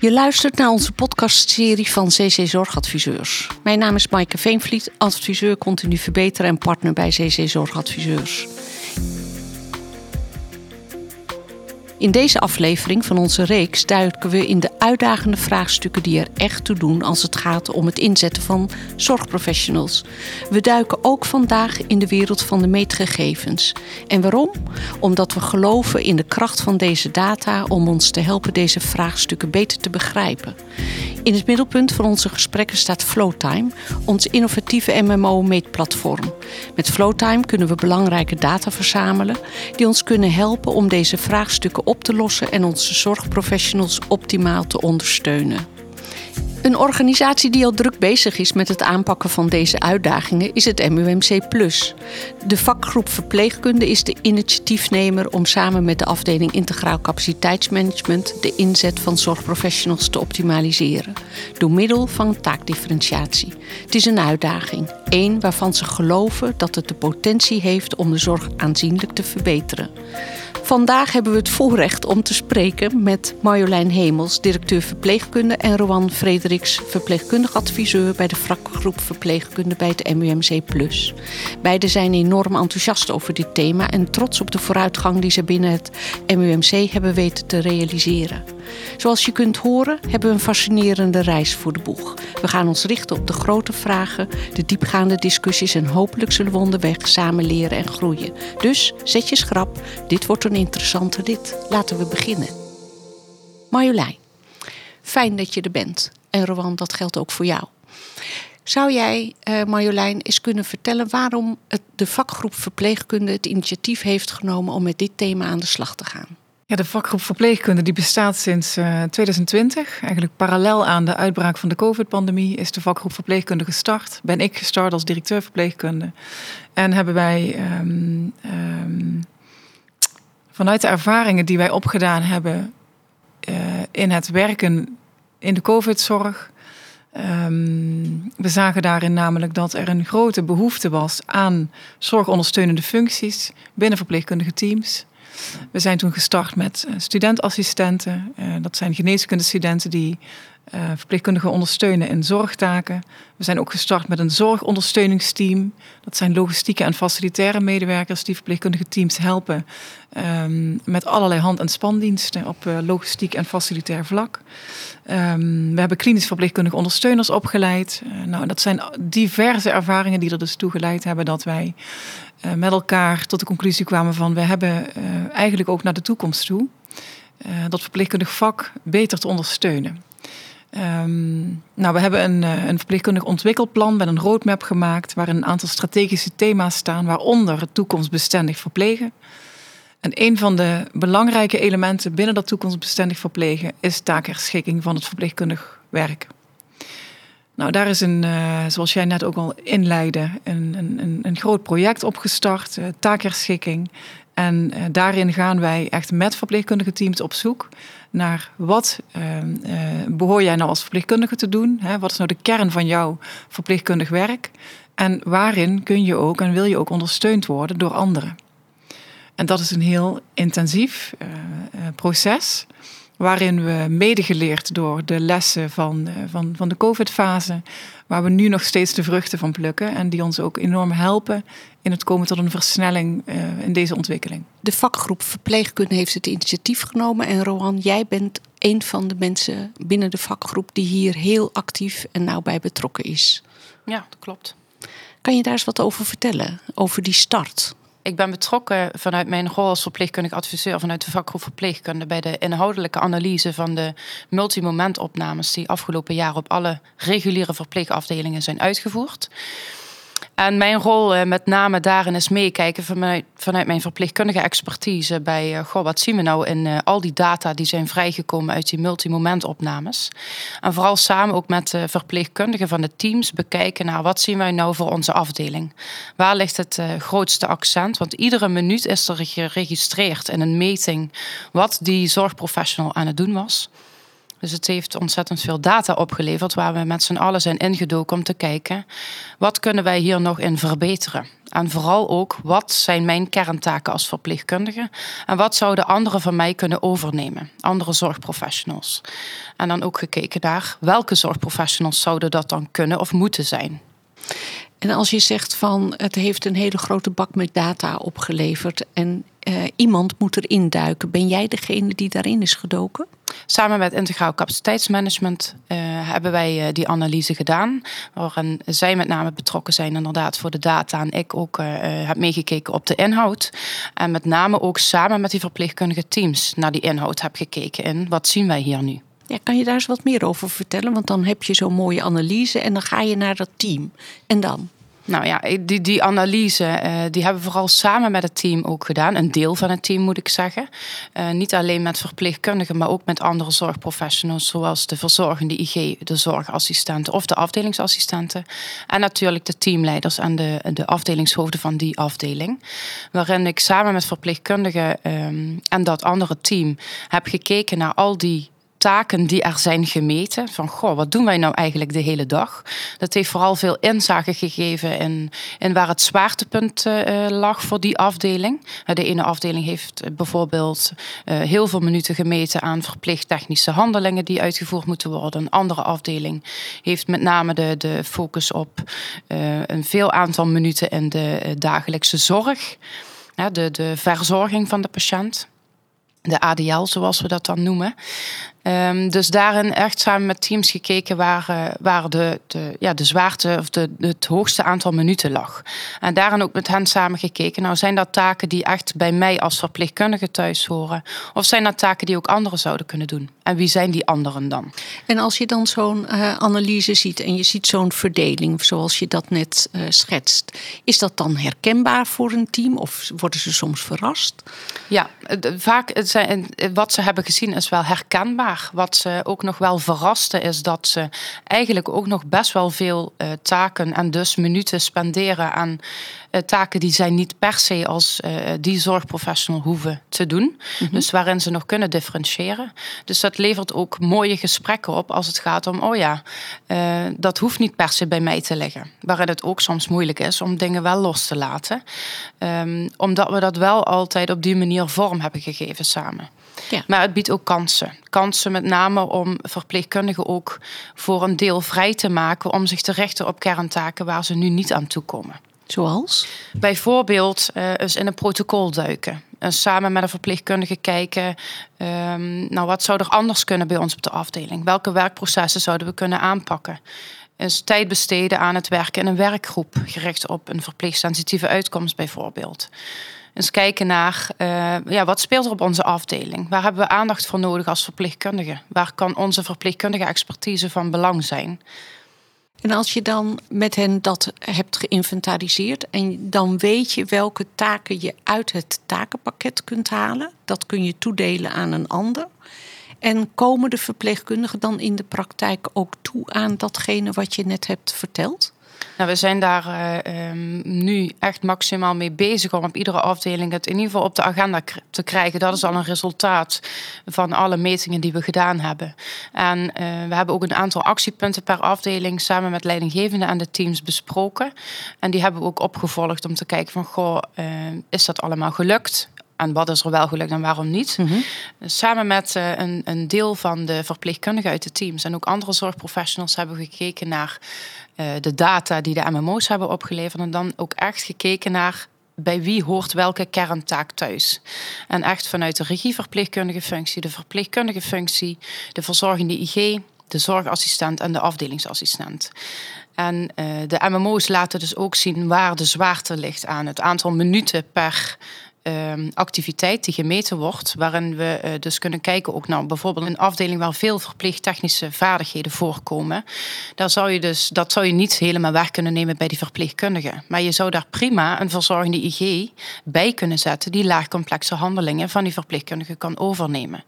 Je luistert naar onze podcastserie van CC Zorgadviseurs. Mijn naam is Maaike Veenvliet, adviseur continu verbeteren en partner bij CC Zorgadviseurs. In deze aflevering van onze reeks duiken we in de uitdagende vraagstukken die er echt toe doen als het gaat om het inzetten van zorgprofessionals. We duiken ook vandaag in de wereld van de meetgegevens. En waarom? Omdat we geloven in de kracht van deze data om ons te helpen deze vraagstukken beter te begrijpen. In het middelpunt van onze gesprekken staat Flowtime, ons innovatieve MMO-meetplatform. Met Flowtime kunnen we belangrijke data verzamelen die ons kunnen helpen om deze vraagstukken op te lossen en onze zorgprofessionals optimaal te ondersteunen. Een organisatie die al druk bezig is met het aanpakken van deze uitdagingen is het MUMC. De vakgroep Verpleegkunde is de initiatiefnemer om samen met de afdeling Integraal Capaciteitsmanagement de inzet van zorgprofessionals te optimaliseren. Door middel van taakdifferentiatie. Het is een uitdaging, één waarvan ze geloven dat het de potentie heeft om de zorg aanzienlijk te verbeteren. Vandaag hebben we het voorrecht om te spreken met Marjolein Hemels, directeur verpleegkunde, en Rowan Frederiks, verpleegkundig adviseur bij de vakgroep verpleegkunde bij het MUMC. Beiden zijn enorm enthousiast over dit thema en trots op de vooruitgang die ze binnen het MUMC hebben weten te realiseren. Zoals je kunt horen, hebben we een fascinerende reis voor de boeg. We gaan ons richten op de grote vragen, de diepgaande discussies en hopelijk zullen we onderweg samen leren en groeien. Dus zet je schrap, dit wordt een interessante rit. Laten we beginnen. Marjolein, fijn dat je er bent. En Rowan, dat geldt ook voor jou. Zou jij, uh, Marjolein, eens kunnen vertellen waarom de vakgroep verpleegkunde het initiatief heeft genomen om met dit thema aan de slag te gaan? Ja, de vakgroep verpleegkunde die bestaat sinds uh, eh, 2020. Eigenlijk parallel aan de uitbraak van de COVID-pandemie is de vakgroep verpleegkunde gestart. Ben ik gestart als directeur verpleegkunde. En hebben wij um, um, vanuit de ervaringen die wij opgedaan hebben uh, in het werken in de COVID-zorg. Um, we zagen daarin namelijk dat er een grote behoefte was aan zorgondersteunende functies binnen verpleegkundige teams. We zijn toen gestart met eh, studentassistenten. Uh, dat zijn geneeskundestudenten die verpleegkundigen ondersteunen in zorgtaken. We zijn ook gestart met een zorgondersteuningsteam. Dat zijn logistieke en facilitaire medewerkers die verpleegkundige teams helpen um, met allerlei hand- en spandiensten op uh, logistiek en facilitair vlak. Um, we hebben klinisch verpleegkundige ondersteuners opgeleid. Uh, nou, dat zijn diverse ervaringen die er dus toe geleid hebben dat wij met elkaar tot de conclusie kwamen van we hebben eigenlijk ook naar de toekomst toe dat verpleegkundig vak beter te ondersteunen. Um, nou, we hebben een, een verpleegkundig ontwikkelplan met een roadmap gemaakt waarin een aantal strategische thema's staan, waaronder het toekomstbestendig verplegen. En een van de belangrijke elementen binnen dat toekomstbestendig verplegen is taakherschikking van het verpleegkundig werk. Nou, daar is een, uh, zoals jij net ook al inleidde, een, een, een groot project opgestart, uh, taakherschikking. En daarin gaan wij echt met verpleegkundige teams op zoek naar wat behoor jij nou als verpleegkundige te doen? Hè? Wat is nou de kern van jouw verpleegkundig werk? En waarin kun je ook en wil je ook ondersteund worden door anderen? En dat is een heel intensief uh, proces. Waarin we medegeleerd door de lessen van, van, van de COVID-fase. Waar we nu nog steeds de vruchten van plukken. En die ons ook enorm helpen in het komen tot een versnelling in deze ontwikkeling. De vakgroep Verpleegkunde heeft het initiatief genomen. En Rohan, jij bent een van de mensen binnen de vakgroep die hier heel actief en nauw bij betrokken is. Ja, dat klopt. Kan je daar eens wat over vertellen? Over die start? Ik ben betrokken vanuit mijn rol als verpleegkundig adviseur vanuit de vakgroep verpleegkunde bij de inhoudelijke analyse van de multimomentopnames die afgelopen jaar op alle reguliere verpleegafdelingen zijn uitgevoerd. En mijn rol uh, met name daarin is meekijken vanuit, vanuit mijn verpleegkundige expertise bij, uh, goh, wat zien we nou in uh, al die data die zijn vrijgekomen uit die multimomentopnames. En vooral samen ook met de verpleegkundigen van de teams bekijken naar wat zien wij nou voor onze afdeling. Waar ligt het grootste accent? Want iedere minuut is er geregistreerd in een meting wat die zorgprofessional aan het doen was. Dus het heeft ontzettend veel data opgeleverd waar we met z'n allen zijn ingedoken om te kijken wat kunnen wij hier nog in verbeteren. En vooral ook wat zijn mijn kerntaken als verpleegkundige en wat zouden anderen van mij kunnen overnemen, andere zorgprofessionals. En dan ook gekeken naar welke zorgprofessionals zouden dat dan kunnen of moeten zijn. En als je zegt van het heeft een hele grote bak met data opgeleverd en uh, iemand moet erin duiken, ben jij degene die daarin is gedoken? Samen met Integraal Capaciteitsmanagement uh, hebben wij uh, die analyse gedaan. Waarin zij met name betrokken zijn inderdaad voor de data. En ik ook heb meegekeken op de inhoud. En met name ook samen met die verpleegkundige teams naar die inhoud heb gekeken. In wat zien wij hier nu? Ja, kan je daar eens wat meer over vertellen? Want dan heb je zo'n mooie analyse en dan ga je naar dat team. En dan? Nou ja, die, die analyse uh, die hebben we vooral samen met het team ook gedaan. Een deel van het team moet ik zeggen. Uh, niet alleen met verpleegkundigen, maar ook met andere zorgprofessionals, zoals de verzorgende IG, de zorgassistenten of de afdelingsassistenten. En natuurlijk de teamleiders en de, de afdelingshoofden van die afdeling. Waarin ik samen met verpleegkundigen um, en dat andere team heb gekeken naar al die taken die er zijn gemeten. Van goh, wat doen wij nou eigenlijk de hele dag? Dat heeft vooral veel inzage gegeven in, in waar het zwaartepunt uh, lag voor die afdeling. De ene afdeling heeft bijvoorbeeld uh, heel veel minuten gemeten aan verplicht technische handelingen die uitgevoerd moeten worden. Een andere afdeling heeft met name de, de focus op een veel aantal minuten in de dagelijkse zorg. De, de verzorging van de patiënt de ADL, zoals we dat dan noemen. Um, dus daarin echt samen met teams gekeken waar, uh, waar de, de, ja, de zwaarte of de, het hoogste aantal minuten lag. En daarin ook met hen samen gekeken. Nou, zijn dat taken die echt bij mij als verpleegkundige thuis horen? Of zijn dat taken die ook anderen zouden kunnen doen? En wie zijn die anderen dan? En als je dan zo'n uh, analyse ziet en je ziet zo'n verdeling, zoals je dat net uh, schetst, is dat dan herkenbaar voor een team of worden ze soms verrast? Ja, vaak zijn, wat ze hebben gezien is wel herkenbaar. Wat ze ook nog wel verraste is dat ze eigenlijk ook nog best wel veel uh, taken en dus minuten spenderen aan uh, taken die zij niet per se als uh, die zorgprofessional hoeven te doen. Mm -hmm. Dus waarin ze nog kunnen differentiëren. Dus dat levert ook mooie gesprekken op als het gaat om, oh ja, dat hoeft niet per se bij mij te liggen. Waarin het ook soms moeilijk is om dingen wel los te laten. Um, omdat we dat wel altijd op die manier vorm hebben gegeven samen. Ja. Maar het biedt ook kansen. Kansen met name om verpleegkundigen ook voor een deel vrij te maken om zich te richten op kerntaken waar ze nu niet aan toekomen. Zoals? Bijvoorbeeld uh, eens in een protocol duiken. En samen met een verpleegkundige kijken, um, nou wat zou er anders kunnen bij ons op de afdeling? Welke werkprocessen zouden we kunnen aanpakken? Eens tijd besteden aan het werken in een werkgroep, gericht op een verpleegsensitieve uitkomst bijvoorbeeld eens kijken naar uh, ja, wat speelt er op onze afdeling? Waar hebben we aandacht voor nodig als verpleegkundige? Waar kan onze verpleegkundige expertise van belang zijn? En als je dan met hen dat hebt geïnventariseerd en dan weet je welke taken je uit het takenpakket kunt halen, dat kun je toedelen aan een ander. En komen de verpleegkundigen dan in de praktijk ook toe aan datgene wat je net hebt verteld? Nou, we zijn daar uh, um, nu echt maximaal mee bezig om op iedere afdeling het in ieder geval op de agenda te krijgen. Dat is al een resultaat van alle metingen die we gedaan hebben. En uh, we hebben ook een aantal actiepunten per afdeling samen met leidinggevenden en de teams besproken. En die hebben we ook opgevolgd om te kijken van, goh, uh, is dat allemaal gelukt? en wat is er wel gelukt en waarom niet. Mm -hmm. Samen met uh, een, een, deel van de verpleegkundigen uit de teams en ook andere zorgprofessionals hebben we gekeken naar de data die de MMO's hebben opgeleverd. En dan ook echt gekeken naar bij wie hoort welke kerntaak thuis. En echt vanuit de regieverpleegkundige functie, de verpleegkundige functie, de verzorgende IG, de zorgassistent en de afdelingsassistent. En uh, de MMO's laten dus ook zien waar de zwaarte ligt aan het aantal minuten per um, activiteit die gemeten wordt, waarin we uh, dus kunnen kijken ook naar bijvoorbeeld een afdeling waar veel verpleegtechnische vaardigheden voorkomen. Daar zou je dus, dat zou je niet helemaal weg kunnen nemen bij die verpleegkundigen. Maar je zou daar prima een verzorgende IG bij kunnen zetten die laagcomplexe handelingen van die verpleegkundige kan overnemen.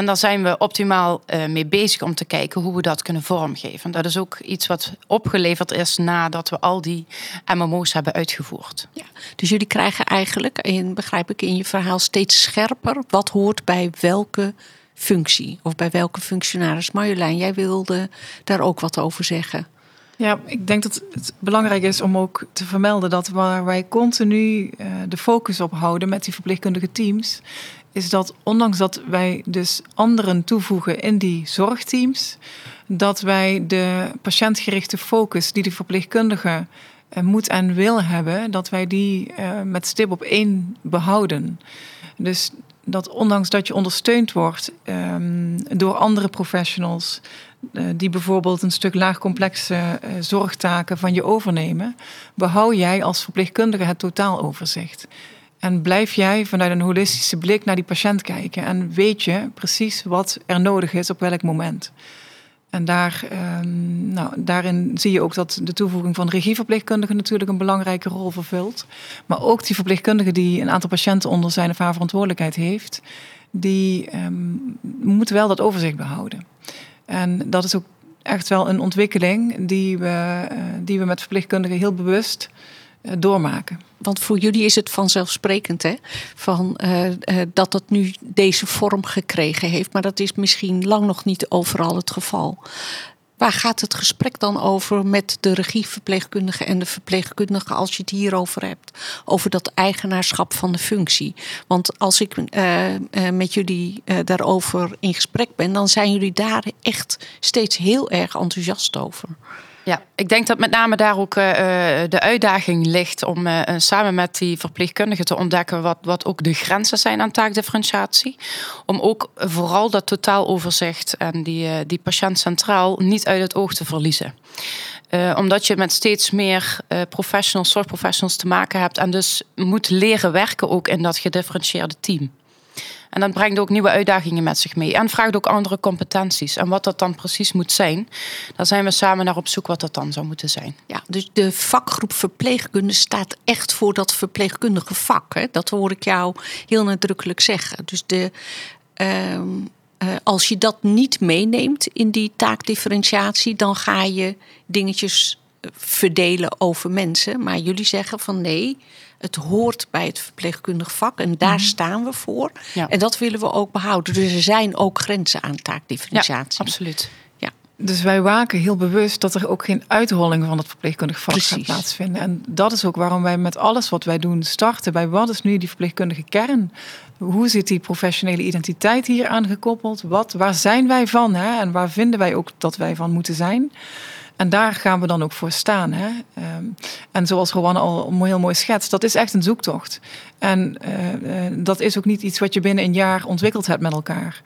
En daar zijn we optimaal uh, mee bezig om te kijken hoe we dat kunnen vormgeven. Dat is ook iets wat opgeleverd is nadat we al die MMO's hebben uitgevoerd. Ja, dus jullie krijgen eigenlijk, in, begrijp ik in je verhaal, steeds scherper wat hoort bij welke functie of bij welke functionaris? Marjolein, jij wilde daar ook wat over zeggen. Ja, ik denk dat het belangrijk is om ook te vermelden dat waar wij continu uh, de focus op houden met die verpleegkundige teams, is dat ondanks dat wij dus anderen toevoegen in die zorgteams, dat wij de patiëntgerichte focus die de verpleegkundige uh, moet en wil hebben, dat wij die uh, met stip op één behouden. Dus dat ondanks dat je ondersteund wordt um, door andere professionals, uh, die bijvoorbeeld een stuk laagcomplexe zorgtaken van je overnemen, behoud jij als verpleegkundige het totaaloverzicht. En blijf jij vanuit een holistische blik naar die patiënt kijken en weet je precies wat er nodig is op welk moment. En daar, um, nou, daarin zie je ook dat de toevoeging van regieverpleegkundigen natuurlijk een belangrijke rol vervult. Maar ook die verpleegkundige die een aantal patiënten onder zijn of haar verantwoordelijkheid heeft, die um, moet wel dat overzicht behouden. En dat is ook echt wel een ontwikkeling die we, uh, die we met verpleegkundigen heel bewust doormaken want voor jullie is het vanzelfsprekend hè, van, uh, uh, dat dat nu deze vorm gekregen heeft. Maar dat is misschien lang nog niet overal het geval. Waar gaat het gesprek dan over met de regieverpleegkundige en de verpleegkundige als je het hierover hebt? Over dat eigenaarschap van de functie. Want als ik met jullie daarover in gesprek ben, dan zijn jullie daar echt steeds heel erg enthousiast over. Ja, ik denk dat met name daar ook uh, de uitdaging ligt om uh, samen met die verpleegkundigen te ontdekken wat, wat ook de grenzen zijn aan taakdifferentiatie. Om ook vooral dat totaaloverzicht en die, die patiënt centraal niet uit het oog te verliezen. omdat je met steeds meer professionals, zorgprofessionals te maken hebt en dus moet leren werken ook in dat gedifferentieerde team. En dat brengt ook nieuwe uitdagingen met zich mee. En vraagt ook andere competenties. En wat dat dan precies moet zijn, daar zijn we samen naar op zoek wat dat dan zou moeten zijn. Ja, dus de vakgroep verpleegkunde staat echt voor dat verpleegkundige vak. Hè? Dat hoor ik jou heel nadrukkelijk zeggen. Dus de. Uh, uh, als je dat niet meeneemt in die taakdifferentiatie, dan ga je dingetjes verdelen over mensen. Maar jullie zeggen van nee, het hoort bij het verpleegkundig vak en daar mm. staan we voor. Ja. En dat willen we ook behouden. Dus er zijn ook grenzen aan taakdifferentiatie. Ja, absoluut. Ja. Dus wij waken heel bewust dat er ook geen uitholling van het verpleegkundig vak Precies. gaat plaatsvinden. En dat is ook waarom wij met alles wat wij doen starten bij wat is nu die verpleegkundige kern? Hoe zit die professionele identiteit hier aangekoppeld? Wat, waar zijn wij van? Hè? En waar vinden wij ook dat wij van moeten zijn? En daar gaan we dan ook voor staan. Hè? Um, en zoals Rowan al heel mooi schetst, dat is echt een zoektocht. En uh, uh, dat is ook niet iets wat je binnen een jaar ontwikkeld hebt met elkaar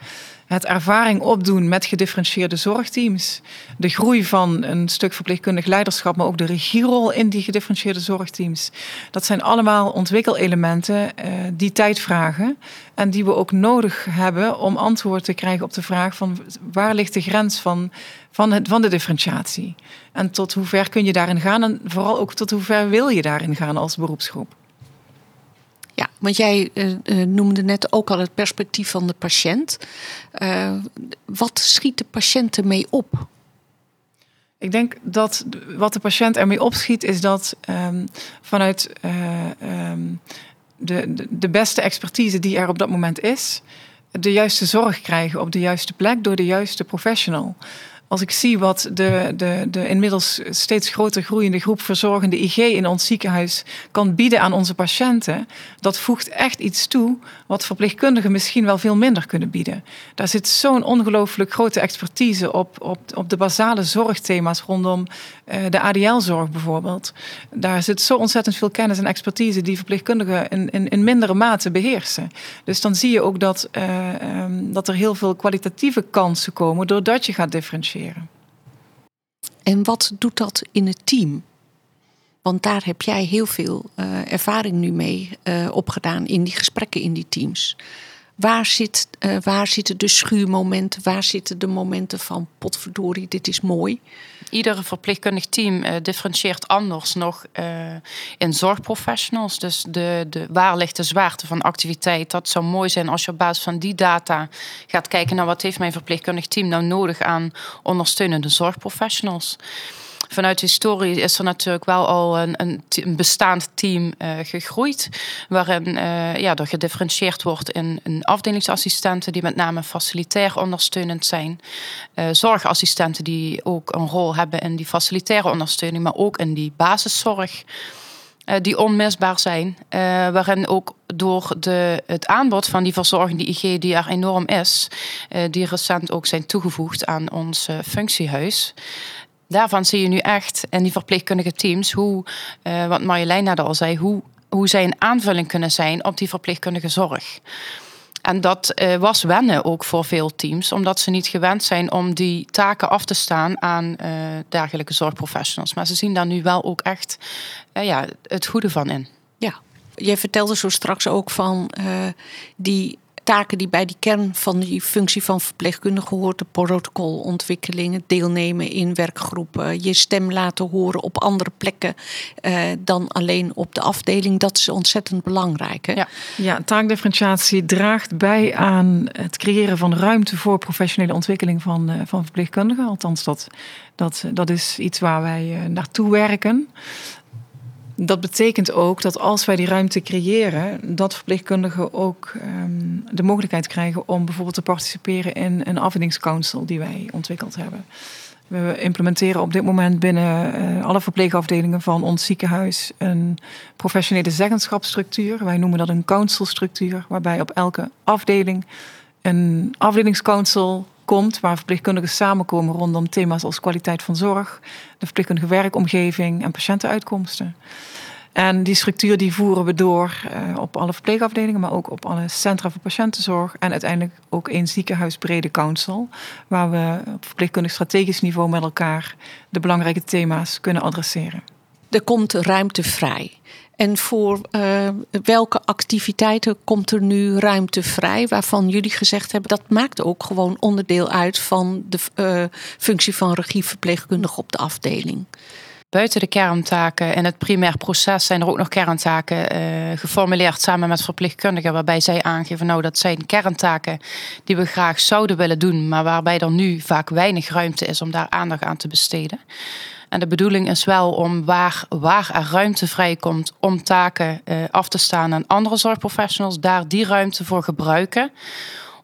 het ervaring opdoen met gedifferentieerde zorgteams, de groei van een stuk verpleegkundig leiderschap, maar ook de regierol in die gedifferentieerde zorgteams. Dat zijn allemaal ontwikkelelementen uh, die tijd vragen en die we ook nodig hebben om antwoord te krijgen op de vraag van waar ligt de grens van, van, het, van de differentiatie? En tot hoe ver kun je daarin gaan en vooral ook tot hoe ver wil je daarin gaan als beroepsgroep? Ja, want jij uh, noemde net ook al het perspectief van de patiënt. Uh, wat schiet de patiënt ermee op? Ik denk dat wat de patiënt ermee opschiet, is dat um, vanuit um, de, de, de beste expertise die er op dat moment is, de juiste zorg krijgen op de juiste plek door de juiste professional als ik zie wat de, de, de inmiddels steeds groter groeiende groep verzorgende IG in ons ziekenhuis kan bieden aan onze patiënten, dat voegt echt iets toe wat verpleegkundigen misschien wel veel minder kunnen bieden. Daar zit zo'n ongelooflijk grote expertise op, op, op de basale zorgthema's rondom uh, de ADL-zorg bijvoorbeeld. Daar zit zo ontzettend veel kennis en expertise die verpleegkundigen in, in, in mindere mate beheersen. Dus dan zie je ook dat, uh, um, dat er heel veel kwalitatieve kansen komen doordat je gaat differentiëren. En wat doet dat in het team? Want daar heb jij heel veel uh, ervaring nu mee uh, opgedaan in die gesprekken in die teams. Waar, zit, uh, waar zitten de schuurmomenten? Waar zitten de momenten van potverdorie, dit is mooi? Iedere verpleegkundig team uh, differentieert anders nog uh, in zorgprofessionals. Dus de, de, waar ligt de zwaarte van activiteit? Dat zou mooi zijn als je op basis van die data gaat kijken naar wat heeft mijn verpleegkundig team nou nodig aan ondersteunende zorgprofessionals. Vanuit historie is er natuurlijk wel al een, een, een bestaand team uh, gegroeid. Waarin uh, ja, er gedifferentieerd wordt in, in, afdelingsassistenten die met name facilitair ondersteunend zijn. Uh, zorgassistenten die ook een rol hebben in die facilitaire ondersteuning, maar ook in die basiszorg. Die onmisbaar zijn. Waarin ook door de, het aanbod van die verzorging, die IG, die er enorm is, die recent ook zijn toegevoegd aan ons functiehuis. Daarvan zie je nu echt in die verpleegkundige teams hoe, wat Marjolein net al zei, hoe, hoe zij een aanvulling kunnen zijn op die verpleegkundige zorg. En dat uh, was wennen ook voor veel teams, omdat ze niet gewend zijn om die taken af te staan aan uh, dergelijke zorgprofessionals. Maar ze zien daar nu wel ook echt ja, het goede van in. Ja, jij vertelde zo straks ook van die taken die bij die kern van die functie van verpleegkundige hoort. De protocolontwikkelingen, deelnemen in werkgroepen, je stem laten horen op andere plekken eh, dan alleen op de afdeling. Dat is ontzettend belangrijk. Hè? Ja. ja, taakdifferentiatie draagt bij aan het creëren van ruimte voor professionele ontwikkeling van, uh, van verpleegkundigen. Althans, dat, dat, dat is iets waar wij uh, naartoe werken. Dat betekent ook dat als wij die ruimte creëren, dat verpleegkundigen ook um, de mogelijkheid krijgen om bijvoorbeeld te participeren in een afdelingscouncil die wij ontwikkeld hebben. We implementeren op dit moment binnen uh, alle verpleegafdelingen van ons ziekenhuis een professionele zeggenschapsstructuur. Wij noemen dat een councilstructuur, waarbij op elke afdeling een afdelingscouncil komt, waar verpleegkundigen samenkomen rondom thema's als kwaliteit van zorg, de verpleegkundige werkomgeving en patiëntenuitkomsten. En die structuur die voeren we door uh, op alle verpleegafdelingen, maar ook op alle centra voor patiëntenzorg. En uiteindelijk ook één ziekenhuisbrede council, waar we op verpleegkundig strategisch niveau met elkaar de belangrijke thema's kunnen adresseren. Er komt ruimte vrij. En voor uh, welke activiteiten komt er nu ruimte vrij? Waarvan jullie gezegd hebben dat maakt ook gewoon onderdeel uit van de uh, functie van regieverpleegkundige op de afdeling. Buiten de kerntaken en het primair proces zijn er ook nog kerntaken uh, geformuleerd samen met verpleegkundigen, waarbij zij aangeven, nou dat zijn kerntaken die we graag zouden willen doen, maar waarbij er nu vaak weinig ruimte is om daar aandacht aan te besteden. En de bedoeling is wel om waar, waar er ruimte vrijkomt om taken uh, af te staan aan andere zorgprofessionals, daar die ruimte voor gebruiken.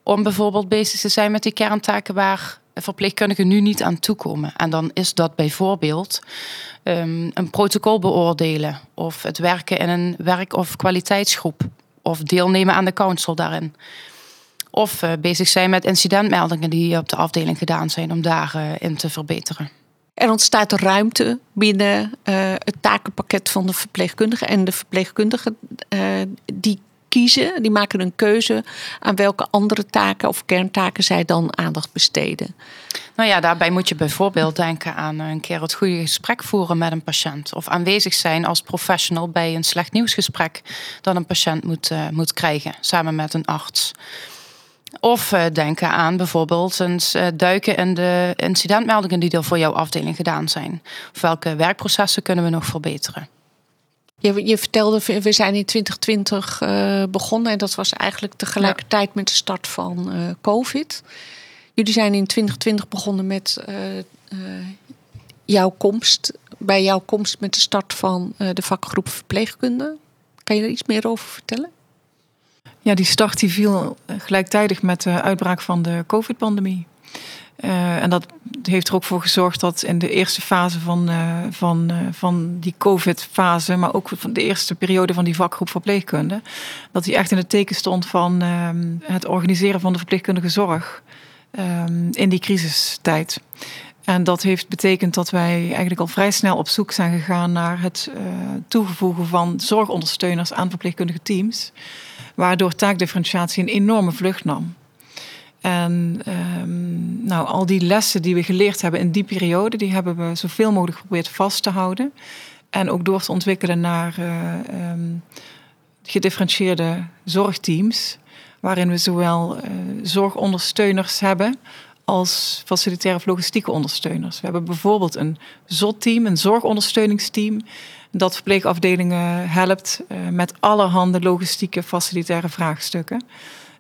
Om bijvoorbeeld bezig te zijn met die kerntaken waar verpleegkundigen nu niet aan toekomen. En dan is dat bijvoorbeeld um, een protocol beoordelen of het werken in een werk- of kwaliteitsgroep of deelnemen aan de council daarin. Of uh, bezig zijn met incidentmeldingen die op de afdeling gedaan zijn om daarin uh, te verbeteren. Er ontstaat ruimte binnen uh, het takenpakket van de verpleegkundige. En de verpleegkundigen uh, die kiezen, die maken een keuze aan welke andere taken of kerntaken zij dan aandacht besteden. Nou ja, daarbij moet je bijvoorbeeld denken aan een keer het goede gesprek voeren met een patiënt. Of aanwezig zijn als professional bij een slecht nieuwsgesprek dat een patiënt moet, uh, moet krijgen, samen met een arts. Of uh, denken aan bijvoorbeeld eens uh, duiken in de incidentmeldingen die er voor jouw afdeling gedaan zijn. Of welke werkprocessen kunnen we nog verbeteren? Je, je vertelde, we zijn in 2020 uh, begonnen en dat was eigenlijk tegelijkertijd met de start van COVID. Jullie zijn in 2020 begonnen met jouw komst, bij jouw komst met de start van de vakgroep verpleegkunde. Kan je er iets meer over vertellen? Ja, die start die viel gelijktijdig met de uitbraak van de COVID-pandemie. Uh, en dat heeft er ook voor gezorgd dat in de eerste fase van, uh, van, uh, van die COVID-fase, maar ook van de eerste periode van die vakgroep verpleegkunde, dat die echt in het teken stond van ehm, het organiseren van de verpleegkundige zorg um, in die crisistijd. En dat heeft betekend dat wij eigenlijk al vrij snel op zoek zijn gegaan naar het toevoegen van zorgondersteuners aan verpleegkundige teams waardoor taakdifferentiatie een enorme vlucht nam. En um, nou, al die lessen die we geleerd hebben in die periode, die hebben we zoveel mogelijk geprobeerd vast te houden. En ook door te ontwikkelen naar uh, gedifferentieerde zorgteams, waarin we zowel uh, zorgondersteuners hebben als facilitaire of logistieke ondersteuners. We hebben bijvoorbeeld een ZOT-team, een zorgondersteuningsteam, dat verpleegafdelingen helpt uh, met allerhande logistieke facilitaire vraagstukken.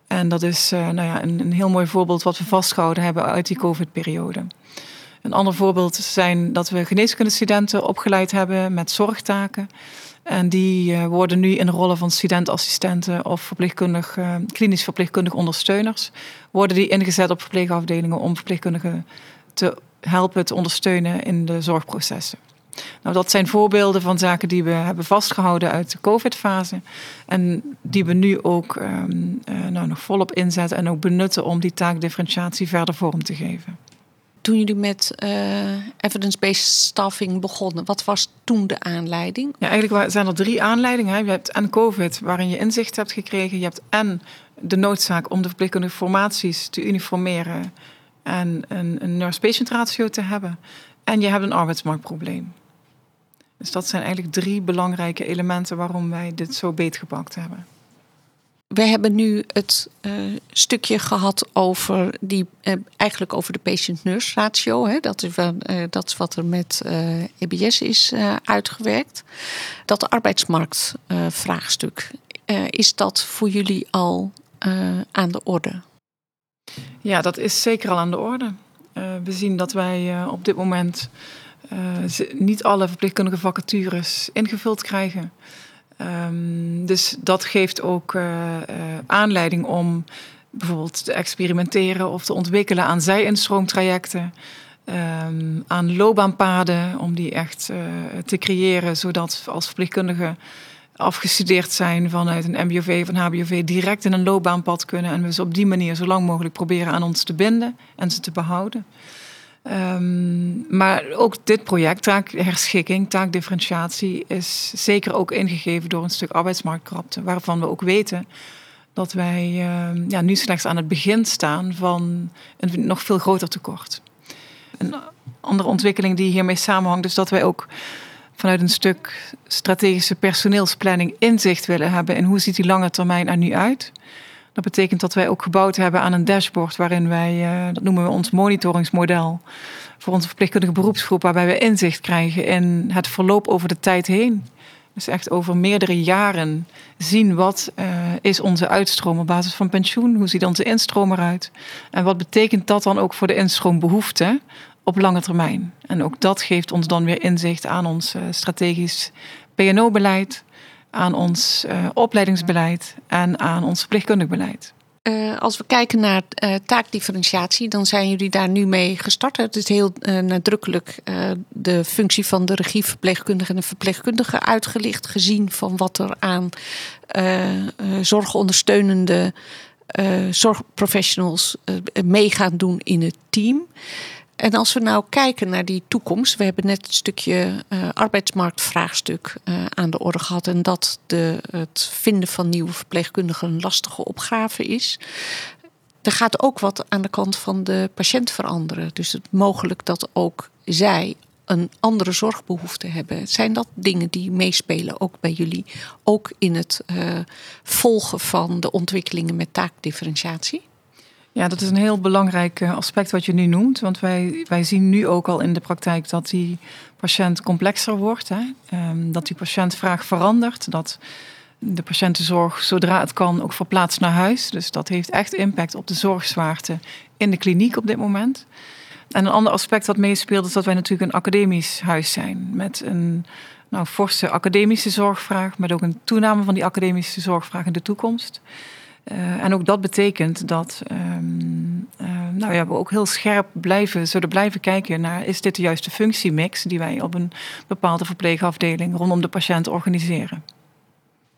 En dat is uh, nou ja, een, een, heel mooi voorbeeld wat we vastgehouden hebben uit die COVID-periode. Een ander voorbeeld zijn dat we geneeskundestudenten opgeleid hebben met zorgtaken. En die uh, worden nu in de rollen van studentassistenten of verpleegkundig, klinisch verpleegkundig ondersteuners, worden die ingezet op verpleegafdelingen om verpleegkundigen te helpen te ondersteunen in de zorgprocessen. Nou, dat zijn voorbeelden van zaken die we hebben vastgehouden uit de COVID-fase. En die we nu ook um, uh, nou, nog volop inzetten en ook benutten om die taakdifferentiatie verder vorm te geven. Toen jullie met uh, evidence-based staffing begonnen, wat was toen de aanleiding? Ja, eigenlijk zijn er drie aanleidingen. Je hebt en COVID, waarin je inzicht hebt gekregen. Je hebt en de noodzaak om de verpleegkundige formaties te uniformeren en een, een nurse-patient ratio te hebben. En je hebt een arbeidsmarktprobleem. Dus dat zijn eigenlijk drie belangrijke elementen waarom wij dit zo beetgepakt hebben. We hebben nu het uh, stukje gehad over die, uh, eigenlijk over de patient-nurse ratio. Hè? Dat, is, uh, dat is wat er met EBS is uitgewerkt. Dat arbeidsmarktvraagstuk, is dat voor jullie al aan de orde? Ja, dat is zeker al aan de orde. We zien dat wij op dit moment niet alle verpleegkundige vacatures ingevuld krijgen. Um, dus dat geeft ook aanleiding om bijvoorbeeld te experimenteren of te ontwikkelen aan zij-instroomtrajecten. Um, aan loopbaanpaden, om die echt te creëren, zodat als verpleegkundigen afgestudeerd zijn vanuit een MBOV of een HBOV direct in een loopbaanpad kunnen. En we ze op die manier zo lang mogelijk proberen aan ons te binden en ze te behouden. Um, maar ook dit project, taakherschikking, taakdifferentiatie, is zeker ook ingegeven door een stuk arbeidsmarktkrapte. Waarvan we ook weten dat wij uh, ja, nu slechts aan het begin staan van een nog veel groter tekort. Een andere ontwikkeling die hiermee samenhangt, is dat wij ook vanuit een stuk strategische personeelsplanning inzicht willen hebben in hoe ziet die lange termijn er nu uit. Dat betekent dat wij ook gebouwd hebben aan een dashboard waarin wij, uh, dat noemen we ons monitoringsmodel, voor onze verpleegkundige beroepsgroep, waarbij we inzicht krijgen in het verloop over de tijd heen. Dus echt over meerdere jaren zien wat uh, is onze uitstroom op basis van pensioen, hoe ziet onze instroom eruit en wat betekent dat dan ook voor de instroombehoeften op lange termijn. En ook dat geeft ons dan weer inzicht aan ons uh, strategisch PNO-beleid, aan ons uh, opleidingsbeleid en aan ons verpleegkundig beleid. Uh, als we kijken naar taakdifferentiatie, dan zijn jullie daar nu mee gestart. Het is heel nadrukkelijk de functie van de regieverpleegkundige en de verpleegkundige uitgelicht, gezien van wat er aan zorgondersteunende zorgprofessionals mee gaan doen in het team. En als we nou kijken naar die toekomst, we hebben net een stukje uh, arbeidsmarktvraagstuk uh, aan de orde gehad en dat de, het vinden van nieuwe verpleegkundigen een lastige opgave is. Er gaat ook wat aan de kant van de patiënt veranderen. Dus het mogelijk dat ook zij een andere zorgbehoefte hebben. Zijn dat dingen die meespelen ook bij jullie? Ook in het uh, volgen van de ontwikkelingen met taakdifferentiatie? Ja, dat is een heel belangrijk eh, aspect wat je nu noemt. Want wij, wij zien nu ook al in de praktijk dat die patiënt complexer wordt. Hè? Um, dat die patiëntvraag verandert. Dat de patiëntenzorg, zodra het kan, ook verplaatst naar huis. Dus dat heeft echt impact op de zorgzwaarte in de kliniek op dit moment. En een ander aspect dat meespeelt is dat wij natuurlijk een academisch huis zijn. Met een nou, forse academische zorgvraag, met ook een toename van die academische zorgvraag in de toekomst. Uh, en ook dat betekent dat um, uh, nou ja, we ook heel scherp blijven, zullen blijven kijken naar is dit de juiste functiemix die wij op een bepaalde verpleegafdeling rondom de patiënt organiseren.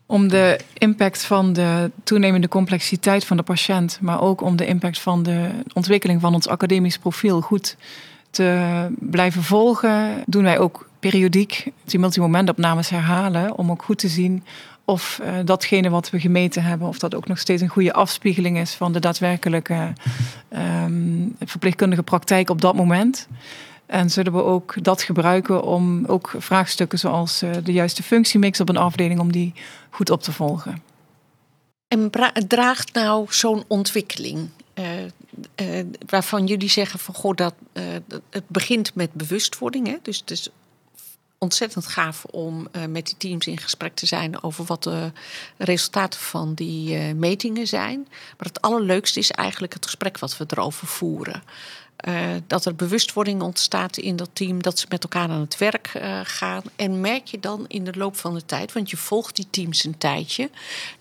Om de impact van de toenemende complexiteit van de patiënt, maar ook om de impact van de ontwikkeling van ons academisch profiel goed te blijven volgen, doen wij ook periodiek die multimomentopnames herhalen om ook goed te zien of uh, datgene wat we gemeten hebben, of dat ook nog steeds een goede afspiegeling is van de daadwerkelijke um, verpleegkundige praktijk op dat moment. En zullen we ook dat gebruiken om ook vraagstukken zoals uh, de juiste functiemix op een afdeling, om die goed op te volgen. En draagt nou zo'n ontwikkeling, uh, waarvan jullie zeggen van goh, dat het begint met bewustwording, hè? dus, dus ontzettend gaaf om uh, met die teams in gesprek te zijn over wat de resultaten van die uh, metingen zijn. Maar het allerleukste is eigenlijk het gesprek wat we erover voeren. dat er bewustwording ontstaat in dat team, dat ze met elkaar aan het werk gaan. En merk je dan in de loop van de tijd, want je volgt die teams een tijdje,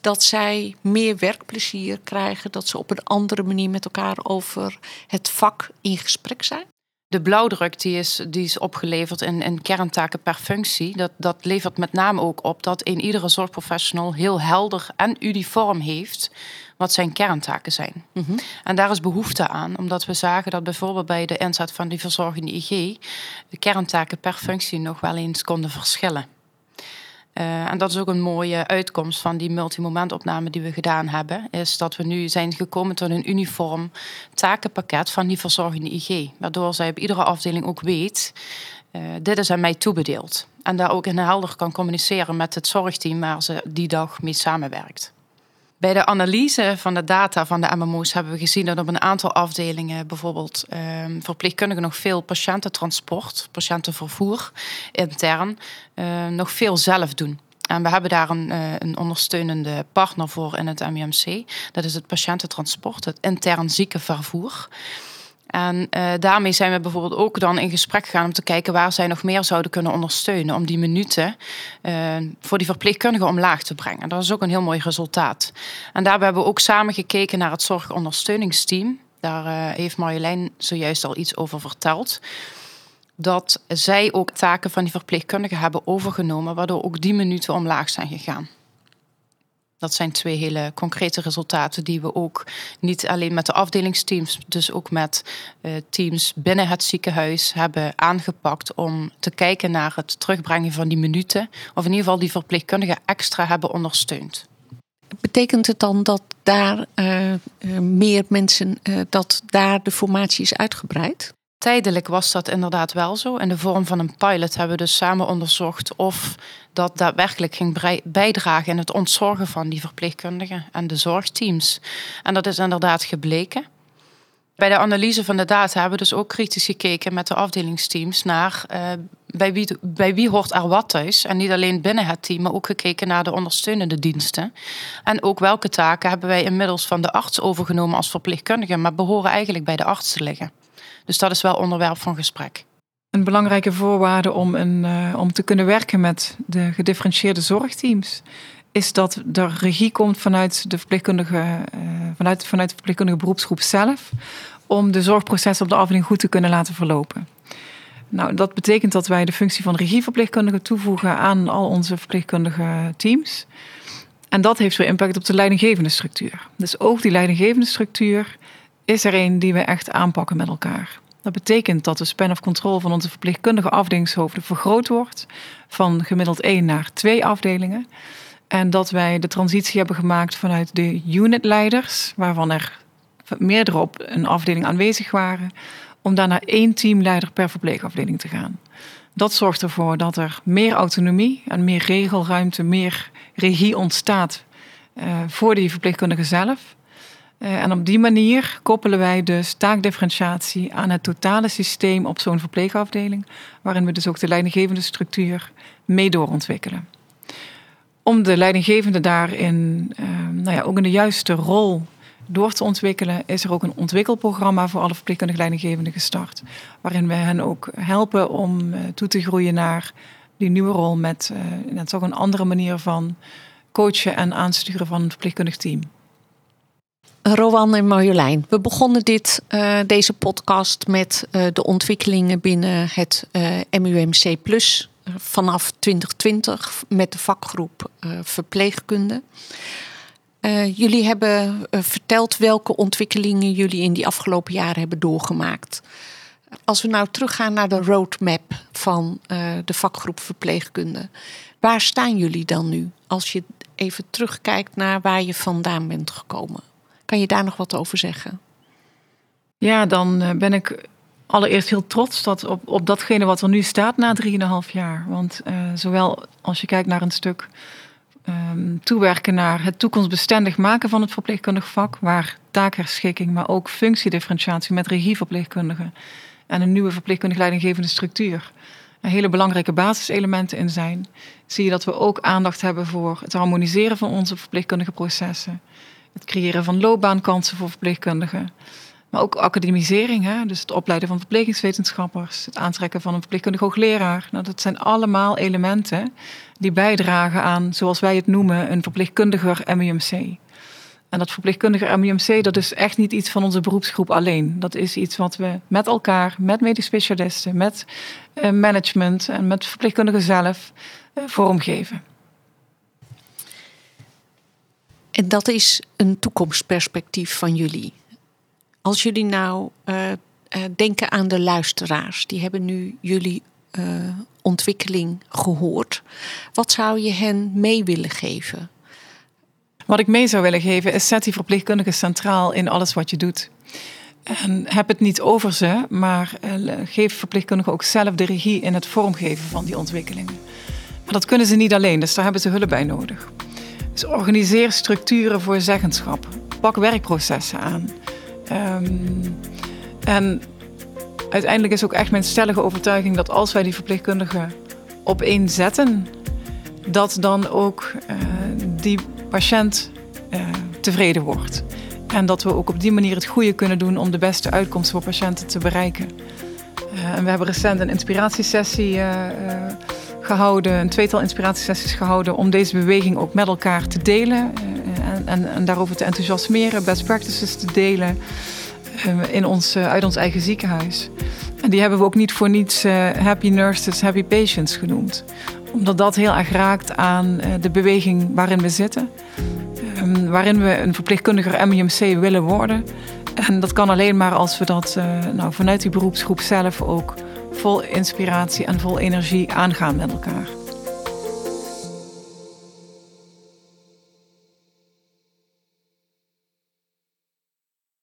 dat zij meer werkplezier krijgen, dat ze op een andere manier met elkaar over het vak in gesprek zijn? De blauwdruk die is, die is opgeleverd in, in kerntaken per functie, dat, dat levert met name ook op dat een iedere zorgprofessional heel helder en uniform heeft wat zijn kerntaken zijn. Mhm. En daar is behoefte aan, omdat we zagen dat bijvoorbeeld bij de inzet van die verzorgende IG de kerntaken per functie nog wel eens konden verschillen. Uh, en dat is ook een mooie uitkomst van die multimomentopname die we gedaan hebben. Is dat we nu zijn gekomen tot een uniform takenpakket van die verzorgende IG. Waardoor zij op iedere afdeling ook weet, uh, dit is aan mij toebedeeld. En daar ook in helder kan communiceren met het zorgteam waar ze die dag mee samenwerkt. Bij de analyse van de data van de MMO's hebben we gezien dat op een aantal afdelingen, bijvoorbeeld um, verpleegkundigen, nog veel patiëntentransport, patiëntenvervoer intern, uh, nog veel zelf doen. En we hebben daar een, uh, een, ondersteunende partner voor in het MUMC. Dat is het patiëntentransport, het intern ziekenvervoer. En uh, daarmee zijn we bijvoorbeeld ook dan in gesprek gegaan om te kijken waar zij nog meer zouden kunnen ondersteunen om die minuten uh, voor die verpleegkundigen omlaag te brengen. Dat is ook een heel mooi resultaat. En daarbij hebben we ook samen gekeken naar het zorgondersteuningsteam. Daar uh, heeft Marjolein zojuist al iets over verteld. Dat zij ook taken van die verpleegkundigen hebben overgenomen, waardoor ook die minuten omlaag zijn gegaan. Dat zijn twee hele concrete resultaten die we ook niet alleen met de afdelingsteams, dus ook met uh, teams binnen het ziekenhuis hebben aangepakt om te kijken naar het terugbrengen van die minuten. Of in ieder geval die verpleegkundigen extra hebben ondersteund. Betekent het dan dat daar uh, meer mensen, dat daar de formatie is uitgebreid? Tijdelijk was dat inderdaad wel zo. In de vorm van een pilot hebben we dus samen onderzocht of dat daadwerkelijk ging bijdragen in het ontzorgen van die verpleegkundigen en de zorgteams. En dat is inderdaad gebleken. Bij de analyse van de data hebben we dus ook kritisch gekeken met de afdelingsteams naar uh, bij, wie, bij wie hoort er wat thuis. En niet alleen binnen het team, maar ook gekeken naar de ondersteunende diensten. En ook welke taken hebben wij inmiddels van de arts overgenomen als verpleegkundige, maar behoren eigenlijk bij de arts te liggen. Dus dat is wel onderwerp van gesprek. Een belangrijke voorwaarde om, een, uh, om te kunnen werken met de gedifferentieerde zorgteams is dat er regie komt vanuit de verpleegkundige, uh, vanuit, vanuit de verpleegkundige beroepsgroep zelf, om de zorgprocessen op de afdeling goed te kunnen laten verlopen. Nou, dat betekent dat wij de functie van regieverpleegkundige toevoegen aan al onze verpleegkundige teams. En dat heeft weer impact op de leidinggevende structuur. Dus ook die leidinggevende structuur is er een die we echt aanpakken met elkaar. Dat betekent dat de span of control van onze verpleegkundige afdelingshoofden vergroot wordt van gemiddeld één naar twee afdelingen. En dat wij de transitie hebben gemaakt vanuit de unitleiders, waarvan er meerdere op een afdeling aanwezig waren, om daar naar één teamleider per verpleegafdeling te gaan. Dat zorgt ervoor dat er meer autonomie en meer regelruimte, meer regie ontstaat uh, voor die verpleegkundigen zelf. Uh, en op die manier koppelen wij dus taakdifferentiatie aan het totale systeem op zo'n verpleegafdeling, waarin we dus ook de leidinggevende structuur mee doorontwikkelen. Om de leidinggevende daarin uh, nou ja, ook in de juiste rol door te ontwikkelen, is er ook een ontwikkelprogramma voor alle verpleegkundige leidinggevenden gestart. Waarin we hen ook helpen om uh, toe te groeien naar die nieuwe rol met toch een andere manier van coachen en aansturen van een verpleegkundig team. Rowan en Marjolein, we begonnen dit, uh, deze podcast met uh, de ontwikkelingen binnen het uh, MUMC Plus vanaf 2020 met de vakgroep verpleegkunde. jullie hebben verteld welke ontwikkelingen jullie in die afgelopen jaren hebben doorgemaakt. Als we nou teruggaan naar de roadmap van de vakgroep verpleegkunde, waar staan jullie dan nu als je even terugkijkt naar waar je vandaan bent gekomen? Kan je daar nog wat over zeggen? Ja, dan eh, ben ik allereerst heel trots dat op, op datgene wat er nu staat na 3,5 jaar. Want uh, zowel als je kijkt naar een stuk um, toewerken naar het toekomstbestendig maken van het verpleegkundig vak, waar taakherschikking, maar ook functiedifferentiatie met regieverpleegkundigen en een nieuwe verpleegkundig leidinggevende structuur hele belangrijke basiselementen in zijn, zie je dat we ook aandacht hebben voor het harmoniseren van onze verpleegkundige processen het creëren van loopbaankansen voor verpleegkundigen. Maar ook academisering, hè? dus het opleiden van verplegingswetenschappers, het aantrekken van een verpleegkundige hoogleraar. Nou, dat zijn allemaal elementen die bijdragen aan, zoals wij het noemen, een verpleegkundiger MUMC. En dat verpleegkundiger MUMC, dat is echt niet iets van onze beroepsgroep alleen. Dat is iets wat we met elkaar, met medisch specialisten, met eh, management en met verpleegkundigen zelf eh, vormgeven. En dat is een toekomstperspectief van jullie. Als jullie nou uh, uh, denken aan de luisteraars, die hebben nu jullie uh, ontwikkeling gehoord. Wat zou je hen mee willen geven? Wat ik mee zou willen geven is zet die verpleegkundige centraal in alles wat je doet. En heb het niet over ze, maar geef verpleegkundigen ook zelf de regie in het vormgeven van die ontwikkelingen. Maar dat kunnen ze niet alleen, dus daar hebben ze hulp bij nodig. Dus organiseer structuren voor zeggenschap. Pak werkprocessen aan. Um, en uiteindelijk is ook echt mijn stellige overtuiging dat als wij die verpleegkundigen op één zetten, dat dan ook uh, die patiënt uh, tevreden wordt. En dat we ook op die manier het goede kunnen doen om de beste uitkomst voor patiënten te bereiken. Uh, en we hebben recent een inspiratiesessie gehouden, een tweetal inspiratiesessies gehouden om deze beweging ook met elkaar te delen en, en, en daarover te enthousiasmeren, best practices te delen in ons, uit ons eigen ziekenhuis. En die hebben we ook niet voor niets happy nurses, happy patients genoemd omdat dat heel erg raakt aan de beweging waarin we zitten. waarin we een verpleegkundiger MUMC willen worden. En dat kan alleen maar als we dat nou, vanuit die beroepsgroep zelf ook vol inspiratie en vol energie aangaan met elkaar.